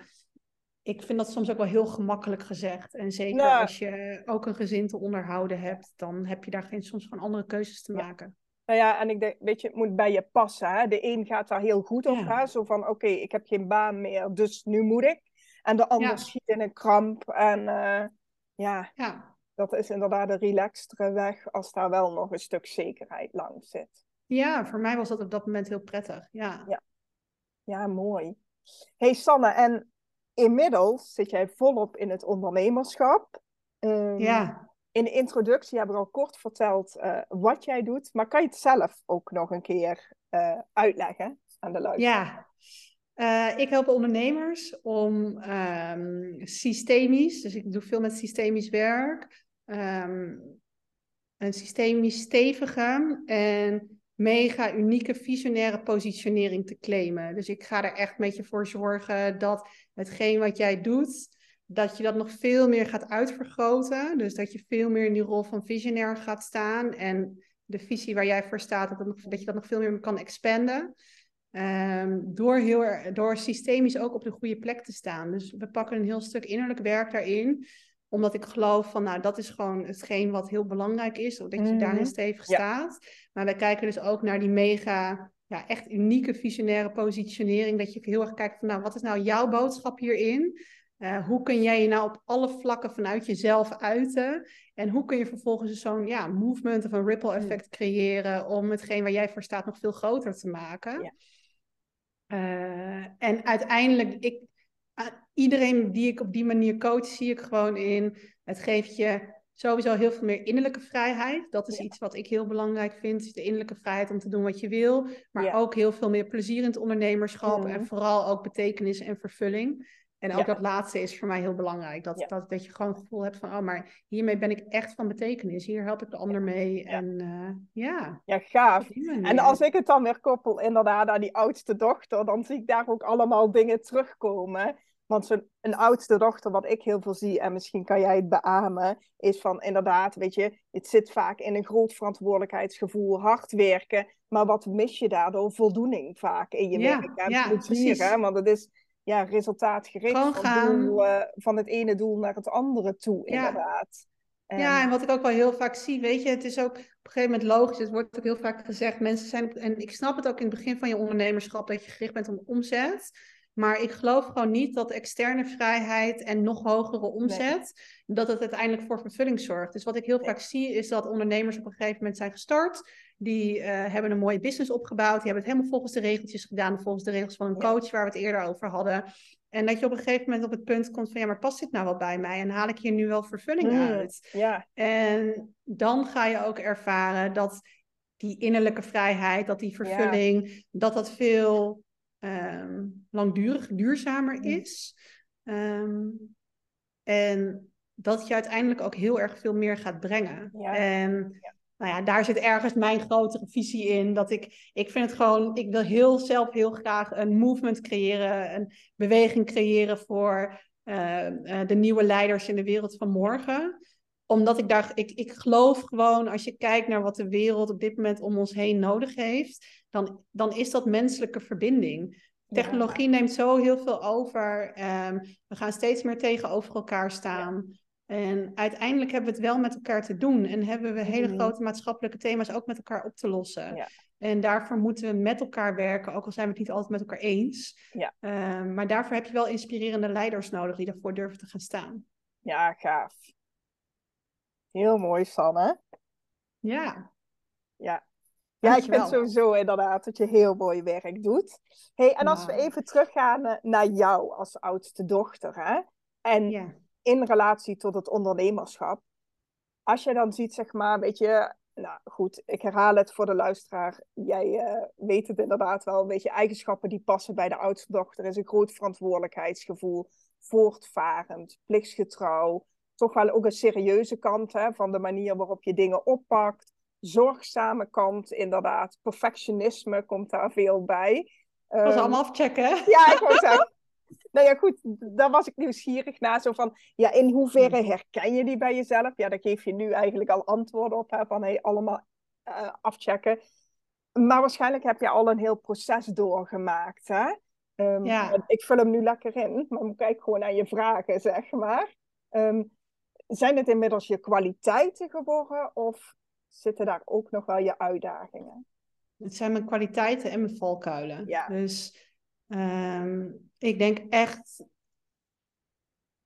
ik vind dat soms ook wel heel gemakkelijk gezegd. En zeker nou. als je ook een gezin te onderhouden hebt, dan heb je daar geen, soms gewoon andere keuzes te maken. Nou ja, en ik denk, weet je, het moet bij je passen. Hè? De een gaat daar heel goed op, hè? zo van oké, ik heb geen baan meer, dus nu moet ik. En de ander schiet in een kramp en eh, ja, ja, dat is inderdaad een relaxtere weg als daar wel nog een stuk zekerheid langs zit. Ja, voor mij was dat op dat moment heel prettig. Ja, ja. ja mooi. Hey Sanne, en inmiddels zit jij volop in het ondernemerschap. Um, ja. In de introductie hebben we al kort verteld uh, wat jij doet, maar kan je het zelf ook nog een keer uh, uitleggen aan de luisteraar? Ja, uh, ik help ondernemers om um, systemisch, dus ik doe veel met systemisch werk, um, een systemisch stevige en mega unieke visionaire positionering te claimen. Dus ik ga er echt met je voor zorgen dat hetgeen wat jij doet, dat je dat nog veel meer gaat uitvergroten. Dus dat je veel meer in die rol van visionair gaat staan en de visie waar jij voor staat, dat, dat je dat nog veel meer kan expanden. Um, door, heel, door systemisch ook op de goede plek te staan. Dus we pakken een heel stuk innerlijk werk daarin. Omdat ik geloof van, nou, dat is gewoon hetgeen wat heel belangrijk is. Dat je daarin Mhm. stevig Ja. staat. Maar wij kijken dus ook naar die mega, ja, echt unieke visionaire positionering. Dat je heel erg kijkt van, nou, wat is nou jouw boodschap hierin? Eh, hoe kun jij je nou op alle vlakken vanuit jezelf uiten? En hoe kun je vervolgens zo'n ja, movement of een ripple Hmm. effect creëren om hetgeen waar jij voor staat nog veel groter te maken? Ja. Eh, en uiteindelijk, ik, iedereen die ik op die manier coach, zie ik gewoon in, het geeft je sowieso heel veel meer innerlijke vrijheid. Dat is Ja. iets wat ik heel belangrijk vind, is de innerlijke vrijheid om te doen wat je wil. Maar Ja. ook heel veel meer plezier in het ondernemerschap en Mhm. vooral ook betekenis en vervulling. En ook Ja. dat laatste is voor mij heel belangrijk. Dat, Ja. dat, dat je gewoon het gevoel hebt van, oh, maar hiermee ben ik echt van betekenis. Hier help ik de ander mee. Ja. En eh, ja, Ja, gaaf. En als ik het dan weer koppel inderdaad aan die oudste dochter, dan zie ik daar ook allemaal dingen terugkomen. Want zo'n een oudste dochter, wat ik heel veel zie, en misschien kan jij het beamen, is van inderdaad, weet je, het zit vaak in een groot verantwoordelijkheidsgevoel, hard werken. Maar wat mis je daardoor? Voldoening vaak in je werk en ja, plezier, precies. hè? Want het is ja, resultaatgericht van, gaan. doel, eh, van het ene doel naar het andere toe, Ja. inderdaad. En- Ja, en wat ik ook wel heel vaak zie, weet je, het is ook op een gegeven moment logisch, het wordt ook heel vaak gezegd, mensen zijn, en ik snap het ook in het begin van je ondernemerschap, dat je gericht bent op omzet, maar ik geloof gewoon niet dat externe vrijheid en nog hogere omzet, dat het uiteindelijk voor vervulling zorgt. Dus wat ik heel vaak zie, is dat ondernemers op een gegeven moment zijn gestart, die eh, hebben een mooie business opgebouwd, die hebben het helemaal volgens de regeltjes gedaan, volgens de regels van een coach waar we het eerder over hadden. En dat je op een gegeven moment op het punt komt van, ja, maar past dit nou wel bij mij? En haal ik hier nu wel vervulling Hmm. uit? ja, En dan ga je ook ervaren dat die innerlijke vrijheid, dat die vervulling, dat dat veel ehm langdurig, duurzamer Mm. is. Ehm, en dat je uiteindelijk ook heel erg veel meer gaat brengen. Ja. En nou ja, daar zit ergens mijn grotere visie in. Dat ik, ik vind het gewoon, ik wil heel zelf heel graag een movement creëren, een beweging creëren voor eh, eh, de nieuwe leiders in de wereld van morgen omdat ik daar, ik, ik geloof gewoon, als je kijkt naar wat de wereld op dit moment om ons heen nodig heeft, dan, dan is dat menselijke verbinding. Technologie neemt zo heel veel over. ehm, we gaan steeds meer tegenover elkaar staan. En uiteindelijk hebben we het wel met elkaar te doen. En hebben we hele Mhm. grote maatschappelijke thema's ook met elkaar op te lossen. Ja. En daarvoor moeten we met elkaar werken, ook al zijn we het niet altijd met elkaar eens. Ja. Ehm, maar daarvoor heb je wel inspirerende leiders nodig die daarvoor durven te gaan staan. ja, gaaf. Heel mooi, Sanne. Ja, Ja. Ja, ik vind sowieso inderdaad dat je heel mooi werk doet. Hey, en als we Nou. even teruggaan eh, naar jou als oudste dochter, hè? En ja. In relatie tot het ondernemerschap. Als je dan ziet, zeg maar, weet je, nou goed, ik herhaal het voor de luisteraar. Jij eh, weet het inderdaad wel, een beetje eigenschappen die passen bij de oudste dochter is een groot verantwoordelijkheidsgevoel, voortvarend, plichtsgetrouw, toch wel ook een serieuze kant hè, van de manier waarop je dingen oppakt, zorgzame kant inderdaad, perfectionisme komt daar veel bij. Dat was Ehm, allemaal afchecken, hè? ja, ik wou zeggen. Nou ja, goed, daar was ik nieuwsgierig naar. Zo van, ja, in hoeverre herken je die bij jezelf? Ja, daar geef je nu eigenlijk al antwoorden op, hè, van hey, allemaal eh, afchecken. Maar waarschijnlijk heb je al een heel proces doorgemaakt, hè? Ehm, Ja. Ik vul hem nu lekker in, maar kijk gewoon naar je vragen, zeg maar. Ehm, zijn het inmiddels je kwaliteiten geworden of zitten daar ook nog wel je uitdagingen? Het zijn mijn kwaliteiten en mijn valkuilen. Ja. Dus ehm, ik denk echt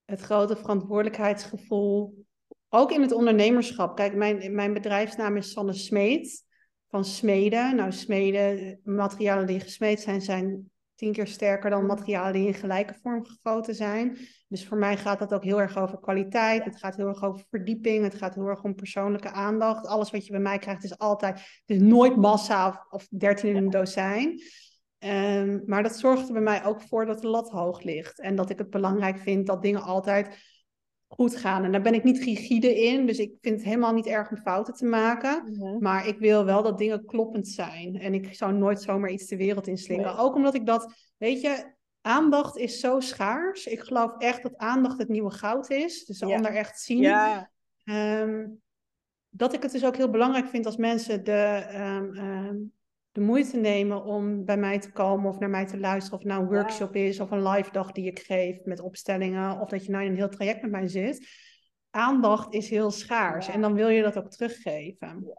het grote verantwoordelijkheidsgevoel. Ook in het ondernemerschap. Kijk, mijn, mijn bedrijfsnaam is Sanne Smeet van Smeden. Nou, smeden, materialen die gesmeed zijn, zijn tien keer sterker dan materialen die in gelijke vorm gegoten zijn. Dus voor mij gaat dat ook heel erg over kwaliteit. Het gaat heel erg over verdieping. Het gaat heel erg om persoonlijke aandacht. Alles wat je bij mij krijgt is altijd, het is nooit massa of, dertien in een dozijn. Ehm, maar dat zorgt er bij mij ook voor dat de lat hoog ligt. En dat ik het belangrijk vind dat dingen altijd goed gaan. En daar ben ik niet rigide in. Dus ik vind het helemaal niet erg om fouten te maken. Maar ik wil wel dat dingen kloppend zijn. En ik zou nooit zomaar iets de wereld inslingeren. Nee. Ook omdat ik dat, weet je, aandacht is zo schaars. Ik geloof echt dat aandacht het nieuwe goud is. Dus de Ja. ander echt zien. Ja, Ehm, dat ik het dus ook heel belangrijk vind als mensen de, ehm, de moeite nemen om bij mij te komen of naar mij te luisteren. Of nou een workshop is of een live dag die ik geef met opstellingen. Of dat je nou in een heel traject met mij zit. aandacht is heel schaars. En dan wil je dat ook teruggeven.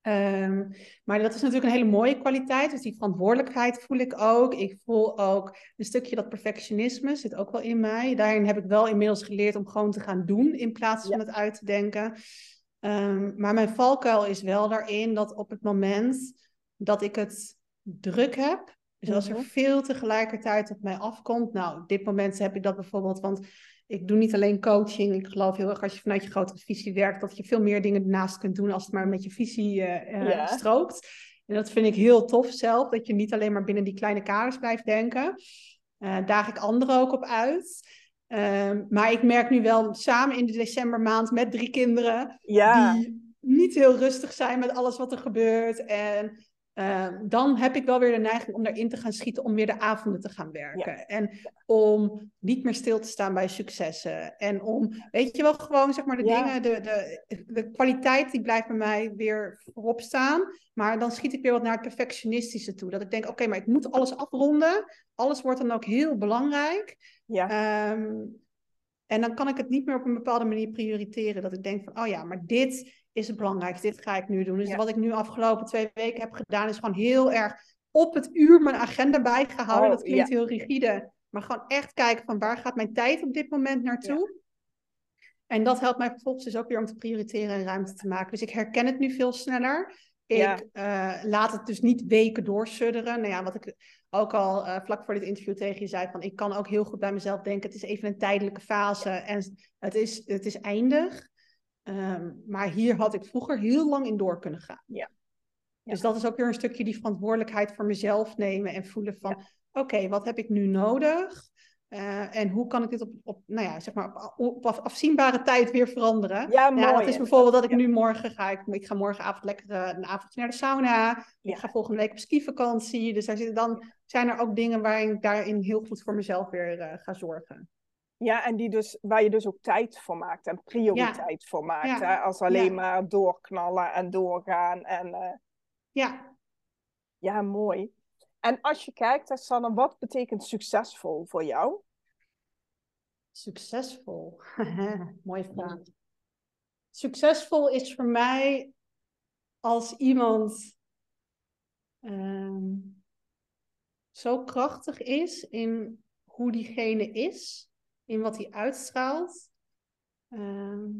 Ehm, maar dat is natuurlijk een hele mooie kwaliteit. Dus die verantwoordelijkheid voel ik ook. Ik voel ook een stukje dat perfectionisme zit ook wel in mij. Daarin heb ik wel inmiddels geleerd om gewoon te gaan doen in plaats van het uit te denken. Ehm, maar mijn valkuil is wel daarin dat op het moment dat ik het druk heb, dus als er mhm. veel tegelijkertijd op mij afkomt, nou, op dit moment heb ik dat bijvoorbeeld, want ik doe niet alleen coaching. Ik geloof heel erg als je vanuit je grotere visie werkt, dat je veel meer dingen ernaast kunt doen als het maar met je visie uh, strookt. En dat vind ik heel tof zelf, dat je niet alleen maar binnen die kleine kaders blijft denken. Uh, daag ik anderen ook op uit. Ehm, maar ik merk nu wel samen in de decembermaand met drie kinderen die niet heel rustig zijn met alles wat er gebeurt. En Ehm, dan heb ik wel weer de neiging om erin te gaan schieten om weer de avonden te gaan werken. En om niet meer stil te staan bij successen. En om, weet je wel, gewoon zeg maar de dingen, de, de, de kwaliteit die blijft bij mij weer voorop staan. Maar dan schiet ik weer wat naar het perfectionistische toe. Dat ik denk, oké, maar ik moet alles afronden. Alles wordt dan ook heel belangrijk. Ja. Ehm, en dan kan ik het niet meer op een bepaalde manier prioriteren. Dat ik denk van, oh ja, maar dit is het belangrijkste. Dit ga ik nu doen. Dus wat ik nu afgelopen twee weken heb gedaan, is gewoon heel erg op het uur mijn agenda bijgehouden. Oh, dat klinkt heel rigide. Maar gewoon echt kijken van waar gaat mijn tijd op dit moment naartoe. En dat helpt mij vervolgens dus ook weer om te prioriteren en ruimte te maken. Dus ik herken het nu veel sneller. Ik uh, laat het dus niet weken doorsudderen. Nou ja, wat ik ook al uh, vlak voor dit interview tegen je zei, van ik kan ook heel goed bij mezelf denken, het is even een tijdelijke fase en het is, het is eindig. Ehm, maar hier had ik vroeger heel lang in door kunnen gaan. Ja. Dus dat is ook weer een stukje die verantwoordelijkheid voor mezelf nemen en voelen van, oké, wat heb ik nu nodig? Uh, en hoe kan ik dit op, op, nou ja, zeg maar op, afzienbare tijd weer veranderen? Ja, mooi, ja dat is bijvoorbeeld dat ik nu morgen ga. Ik, ik ga morgenavond lekker uh, een avondje naar de sauna. Ik ga volgende week op skivakantie. Dus daar zitten dan zijn er ook dingen waarin ik daarin heel goed voor mezelf weer uh, ga zorgen. Ja, en die dus, waar je dus ook tijd voor maakt en prioriteit voor maakt. Hè? Als alleen maar doorknallen en doorgaan. En, uh... Ja. Ja, mooi. En als je kijkt, Sanne, wat betekent succesvol voor jou? Succesvol? Mooie vraag. Succesvol is voor mij als iemand um, zo krachtig is in hoe diegene is in wat hij uitstraalt. Ehm,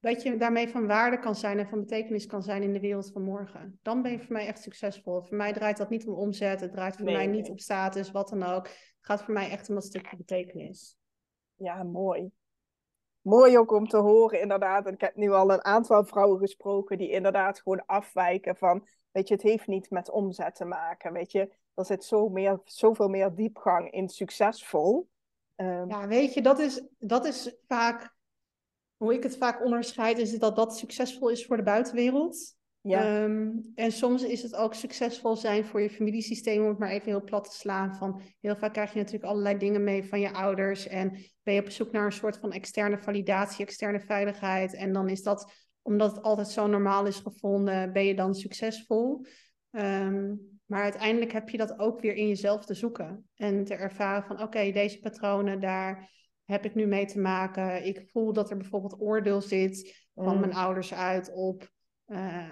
dat je daarmee van waarde kan zijn en van betekenis kan zijn in de wereld van morgen. Dan ben je voor mij echt succesvol. Voor mij draait dat niet om omzet, het draait voor mij niet op status, wat dan ook. Het gaat voor mij echt om dat stukje betekenis. Ja, mooi. Mooi ook om te horen, inderdaad. ik heb nu al een aantal vrouwen gesproken die inderdaad gewoon afwijken van, weet je, het heeft niet met omzet te maken, weet je. Er zit zo meer, zoveel meer diepgang in succesvol. Ehm, ja, weet je, dat is, dat is vaak, hoe ik het vaak onderscheid, is dat dat succesvol is voor de buitenwereld. Ja. Ehm, en soms is het ook succesvol zijn voor je familiesysteem, om het maar even heel plat te slaan. Van, heel vaak krijg je natuurlijk allerlei dingen mee van je ouders en ben je op zoek naar een soort van externe validatie, externe veiligheid. En dan is dat, omdat het altijd zo normaal is gevonden, ben je dan succesvol. Um, maar uiteindelijk heb je dat ook weer in jezelf te zoeken. En te ervaren van oké, deze patronen, daar heb ik nu mee te maken. Ik voel dat er bijvoorbeeld oordeel zit van mijn mm. ouders uit op uh,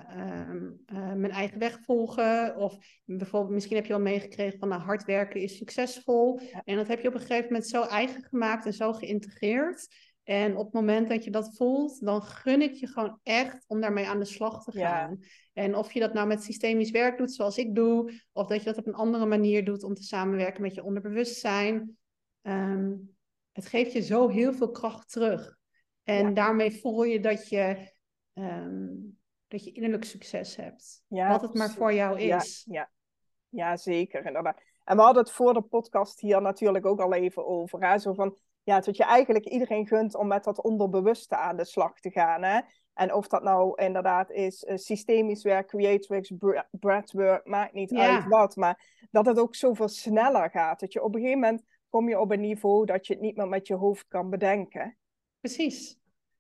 mijn eigen weg volgen. Of bijvoorbeeld, misschien heb je wel meegekregen van nou, hard werken is succesvol. En dat heb je op een gegeven moment zo eigen gemaakt en zo geïntegreerd. En op het moment dat je dat voelt, dan gun ik je gewoon echt om daarmee aan de slag te gaan. En of je dat nou met systemisch werk doet, zoals ik doe, of dat je dat op een andere manier doet om te samenwerken met je onderbewustzijn. Um, het geeft je zo heel veel kracht terug. En daarmee voel je dat je, um, dat je innerlijk succes hebt. wat het maar voor jou is. Ja, ja. ja zeker. Inderdaad. En we hadden het voor de podcast hier natuurlijk ook al even over. Hè? Zo van, ja, dat je eigenlijk iedereen gunt om met dat onderbewuste aan de slag te gaan. Hè? En of dat nou inderdaad is uh, systemisch werk, creatrix, breathwork, maakt niet uit wat. Maar dat het ook zoveel sneller gaat. Dat je op een gegeven moment kom je op een niveau dat je het niet meer met je hoofd kan bedenken. Precies.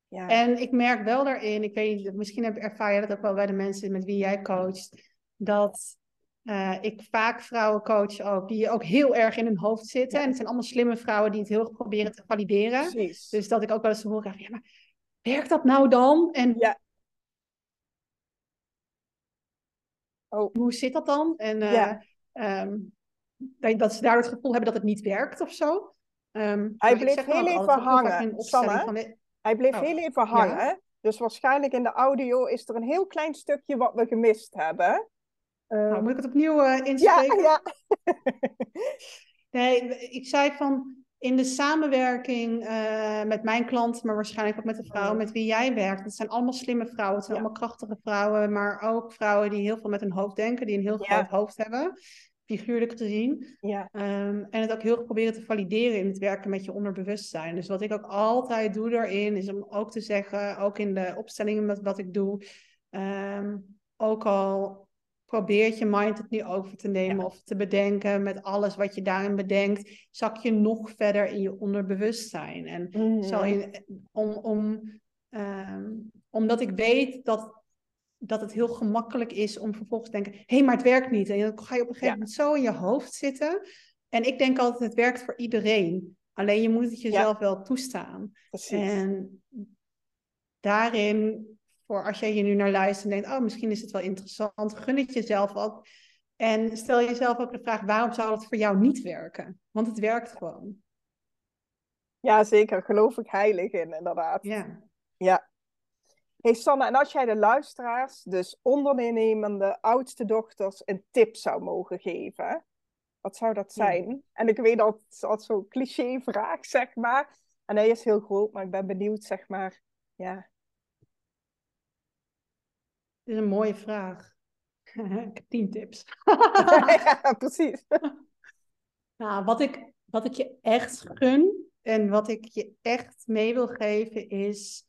Ja. En ik merk wel daarin, ik weet misschien heb, ervaar je dat ook wel bij de mensen met wie jij coacht, dat uh, ik vaak vrouwen coach ook, die ook heel erg in hun hoofd zitten. En het zijn allemaal slimme vrouwen die het heel erg proberen te valideren. Precies. Dus dat ik ook wel eens te horen krijg, ja, maar werkt dat nou dan? En Ja. Oh, hoe zit dat dan? En eh, Ja. ehm, dat, dat ze daar het gevoel hebben dat het niet werkt of zo. Ehm, maar ik bleef dan heel even hangen, Sanne. hij bleef Oh, heel even hangen. Dus waarschijnlijk in de audio is er een heel klein stukje wat we gemist hebben. Nou, Ehm, moet ik het opnieuw eh ja, inspreken? ja. Nee, ik zei van in de samenwerking eh, met mijn klant, maar waarschijnlijk ook met de vrouwen met wie jij werkt. Het zijn allemaal slimme vrouwen, het zijn Ja. allemaal krachtige vrouwen, maar ook vrouwen die heel veel met hun hoofd denken, die een heel Ja. groot hoofd hebben, figuurlijk gezien. ja. Ehm, en het ook heel erg proberen te valideren in het werken met je onderbewustzijn. Dus wat ik ook altijd doe daarin, is om ook te zeggen, ook in de opstellingen met wat ik doe, ehm, ook al probeert je mind het nu over te nemen Ja. of te bedenken met alles wat je daarin bedenkt, zak je nog verder in je onderbewustzijn. En zal je, om, om, ehm, omdat ik weet dat, dat het heel gemakkelijk is om vervolgens te denken, hé, hey, maar het werkt niet. En dan ga je op een gegeven Ja. moment zo in je hoofd zitten. En ik denk altijd, het werkt voor iedereen. Alleen je moet het jezelf wel toestaan. Precies. En daarin, voor als jij hier nu naar luistert en denkt, oh, misschien is het wel interessant, gun het jezelf ook. En stel jezelf ook de vraag, waarom zou het voor jou niet werken? Want het werkt gewoon. Ja, zeker. Geloof ik heilig in, inderdaad. Ja. Ja. Hey Sanne, en als jij de luisteraars, dus ondernemende oudste dochters, een tip zou mogen geven, wat zou dat Ja. zijn? En ik weet dat het altijd zo'n cliché vraag, zeg maar. En hij is heel groot, maar ik ben benieuwd, zeg maar. Ja. Dit is een mooie vraag. ik heb tien tips. ja, precies. Nou, wat ik, wat ik je echt gun en wat ik je echt mee wil geven is,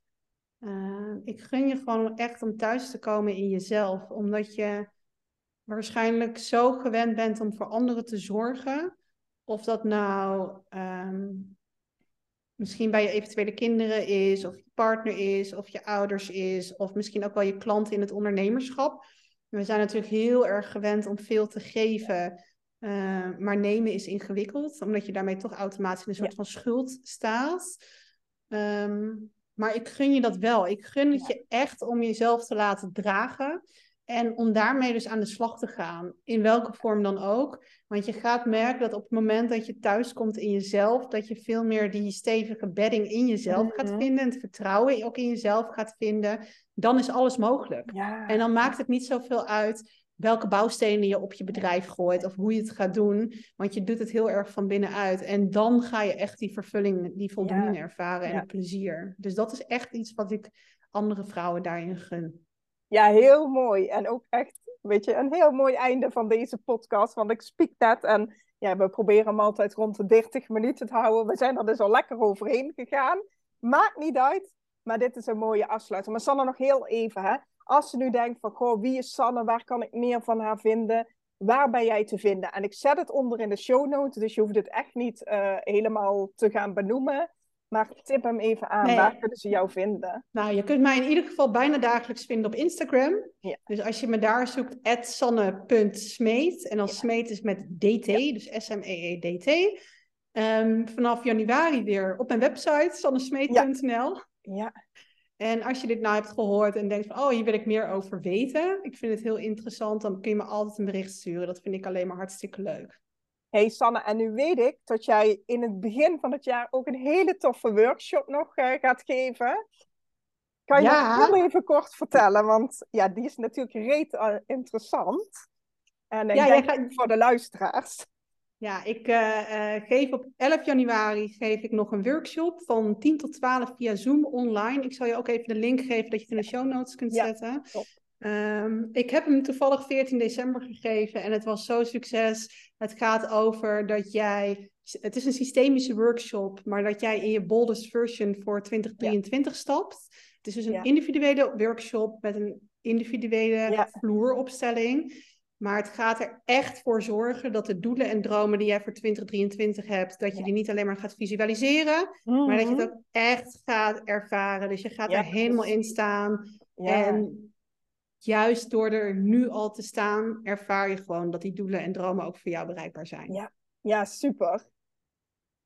eh, ik gun je gewoon echt om thuis te komen in jezelf, omdat je waarschijnlijk zo gewend bent om voor anderen te zorgen, of dat nou ehm, misschien bij je eventuele kinderen is, of je partner is, of je ouders is, of misschien ook wel je klant in het ondernemerschap. We zijn natuurlijk heel erg gewend om veel te geven. Uh, maar nemen is ingewikkeld, omdat je daarmee toch automatisch in een soort Ja. van schuld staat. Um, maar ik gun je dat wel. Ik gun het Ja. je echt om jezelf te laten dragen. En om daarmee dus aan de slag te gaan. In welke vorm dan ook. Want je gaat merken dat op het moment dat je thuiskomt in jezelf, dat je veel meer die stevige bedding in jezelf Mhm. gaat vinden. En het vertrouwen ook in jezelf gaat vinden. Dan is alles mogelijk. Ja. En dan maakt het niet zoveel uit welke bouwstenen je op je bedrijf gooit of hoe je het gaat doen. Want je doet het heel erg van binnenuit. En dan ga je echt die vervulling, die voldoening ervaren en Ja. het plezier. Dus dat is echt iets wat ik andere vrouwen daarin gun. Ja, heel mooi. En ook echt, weet je, een heel mooi einde van deze podcast. Want ik speak net en ja, we proberen hem altijd rond de 30 minuten te houden. We zijn er dus al lekker overheen gegaan. Maakt niet uit, maar dit is een mooie afsluiting. Maar Sanne, nog heel even, hè. Als je nu denkt van, goh, wie is Sanne? Waar kan ik meer van haar vinden? Waar ben jij te vinden? En ik zet het onder in de show notes, dus je hoeft het echt niet uh, helemaal te gaan benoemen. Maar tip hem even aan, Nee. waar kunnen ze jou vinden? Nou, je kunt mij in ieder geval bijna dagelijks vinden op Instagram. Ja. Dus als je me daar zoekt, sanne.smeet. En dan Ja. smeet is met DT, dus S-M-E-E-D-T. Ehm, vanaf januari weer op mijn website, sannesmeet.nl. Ja, En als je dit nou hebt gehoord en denkt van, oh, hier wil ik meer over weten. Ik vind het heel interessant, dan kun je me altijd een bericht sturen. Dat vind ik alleen maar hartstikke leuk. Hey Sanne, en nu weet ik dat jij in het begin van het jaar ook een hele toffe workshop nog uh, gaat geven. Kan je Ja. dat heel even kort vertellen? Want ja, die is natuurlijk reet uh, interessant. En ik Ja, jij gaat- voor de luisteraars. Ja, ik eh, eh, geef op 11 januari geef ik nog een workshop van 10 tot 12 via Zoom online. Ik zal je ook even de link geven dat je het in de show notes kunt Ja, zetten. top. Ehm, ik heb hem toevallig 14 december gegeven en het was zo succes. Het gaat over dat jij, het is een systemische workshop, maar dat jij in je boldest version voor 2023 stapt. Het is dus een Ja. individuele workshop met een individuele Ja. vloeropstelling. Maar het gaat er echt voor zorgen dat de doelen en dromen die jij voor 2023 hebt, dat je die niet alleen maar gaat visualiseren, maar dat je het Mhm. ook echt gaat ervaren. Dus je gaat er helemaal in staan. Ja. En juist door er nu al te staan, ervaar je gewoon dat die doelen en dromen ook voor jou bereikbaar zijn. Ja, ja super.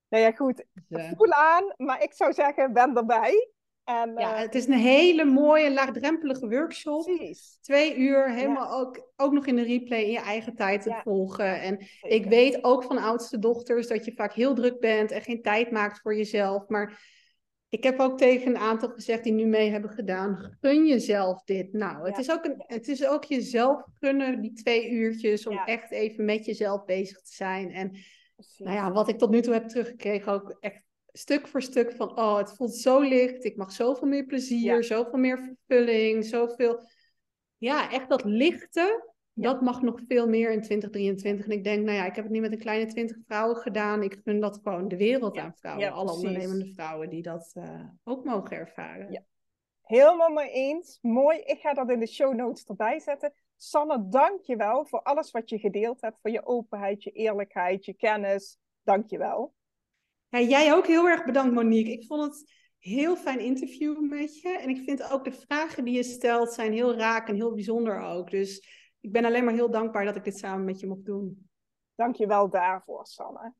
Nou ja, goed. Dus, uh, Voel aan, maar ik zou zeggen, ben erbij. En, ja, uh, het is een hele mooie, laagdrempelige workshop. precies. Twee uur, helemaal ook, ook nog in de replay in je eigen tijd te Ja. volgen. En Zeker. ik weet ook van oudste dochters dat je vaak heel druk bent en geen tijd maakt voor jezelf. Maar ik heb ook tegen een aantal gezegd die nu mee hebben gedaan, gun jezelf dit. Nou, het, Ja. is ook een, het is ook jezelf gunnen, die twee uurtjes, om Ja. echt even met jezelf bezig te zijn. En Precies. nou ja, wat ik tot nu toe heb teruggekregen, ook echt stuk voor stuk van, oh, het voelt zo licht, ik mag zoveel meer plezier, Ja. zoveel meer vervulling, zoveel, ja, echt dat lichte. Dat mag nog veel meer in 2023. En ik denk, nou ja, ik heb het nu met een kleine 20 vrouwen gedaan, ik gun dat gewoon de wereld aan vrouwen, alle precies. ondernemende vrouwen die dat eh, ook mogen ervaren. Ja. Helemaal mee eens. Mooi. Ik ga dat in de show notes erbij zetten. Sanne, dank je wel voor alles wat je gedeeld hebt. Voor je openheid, je eerlijkheid, je kennis. Dank je wel. Ja, jij ook heel erg bedankt, Monique. Ik vond het heel fijn interview met je. En ik vind ook de vragen die je stelt zijn heel raak en heel bijzonder ook. Dus ik ben alleen maar heel dankbaar dat ik dit samen met je mocht doen. Dank je wel daarvoor, Sanne.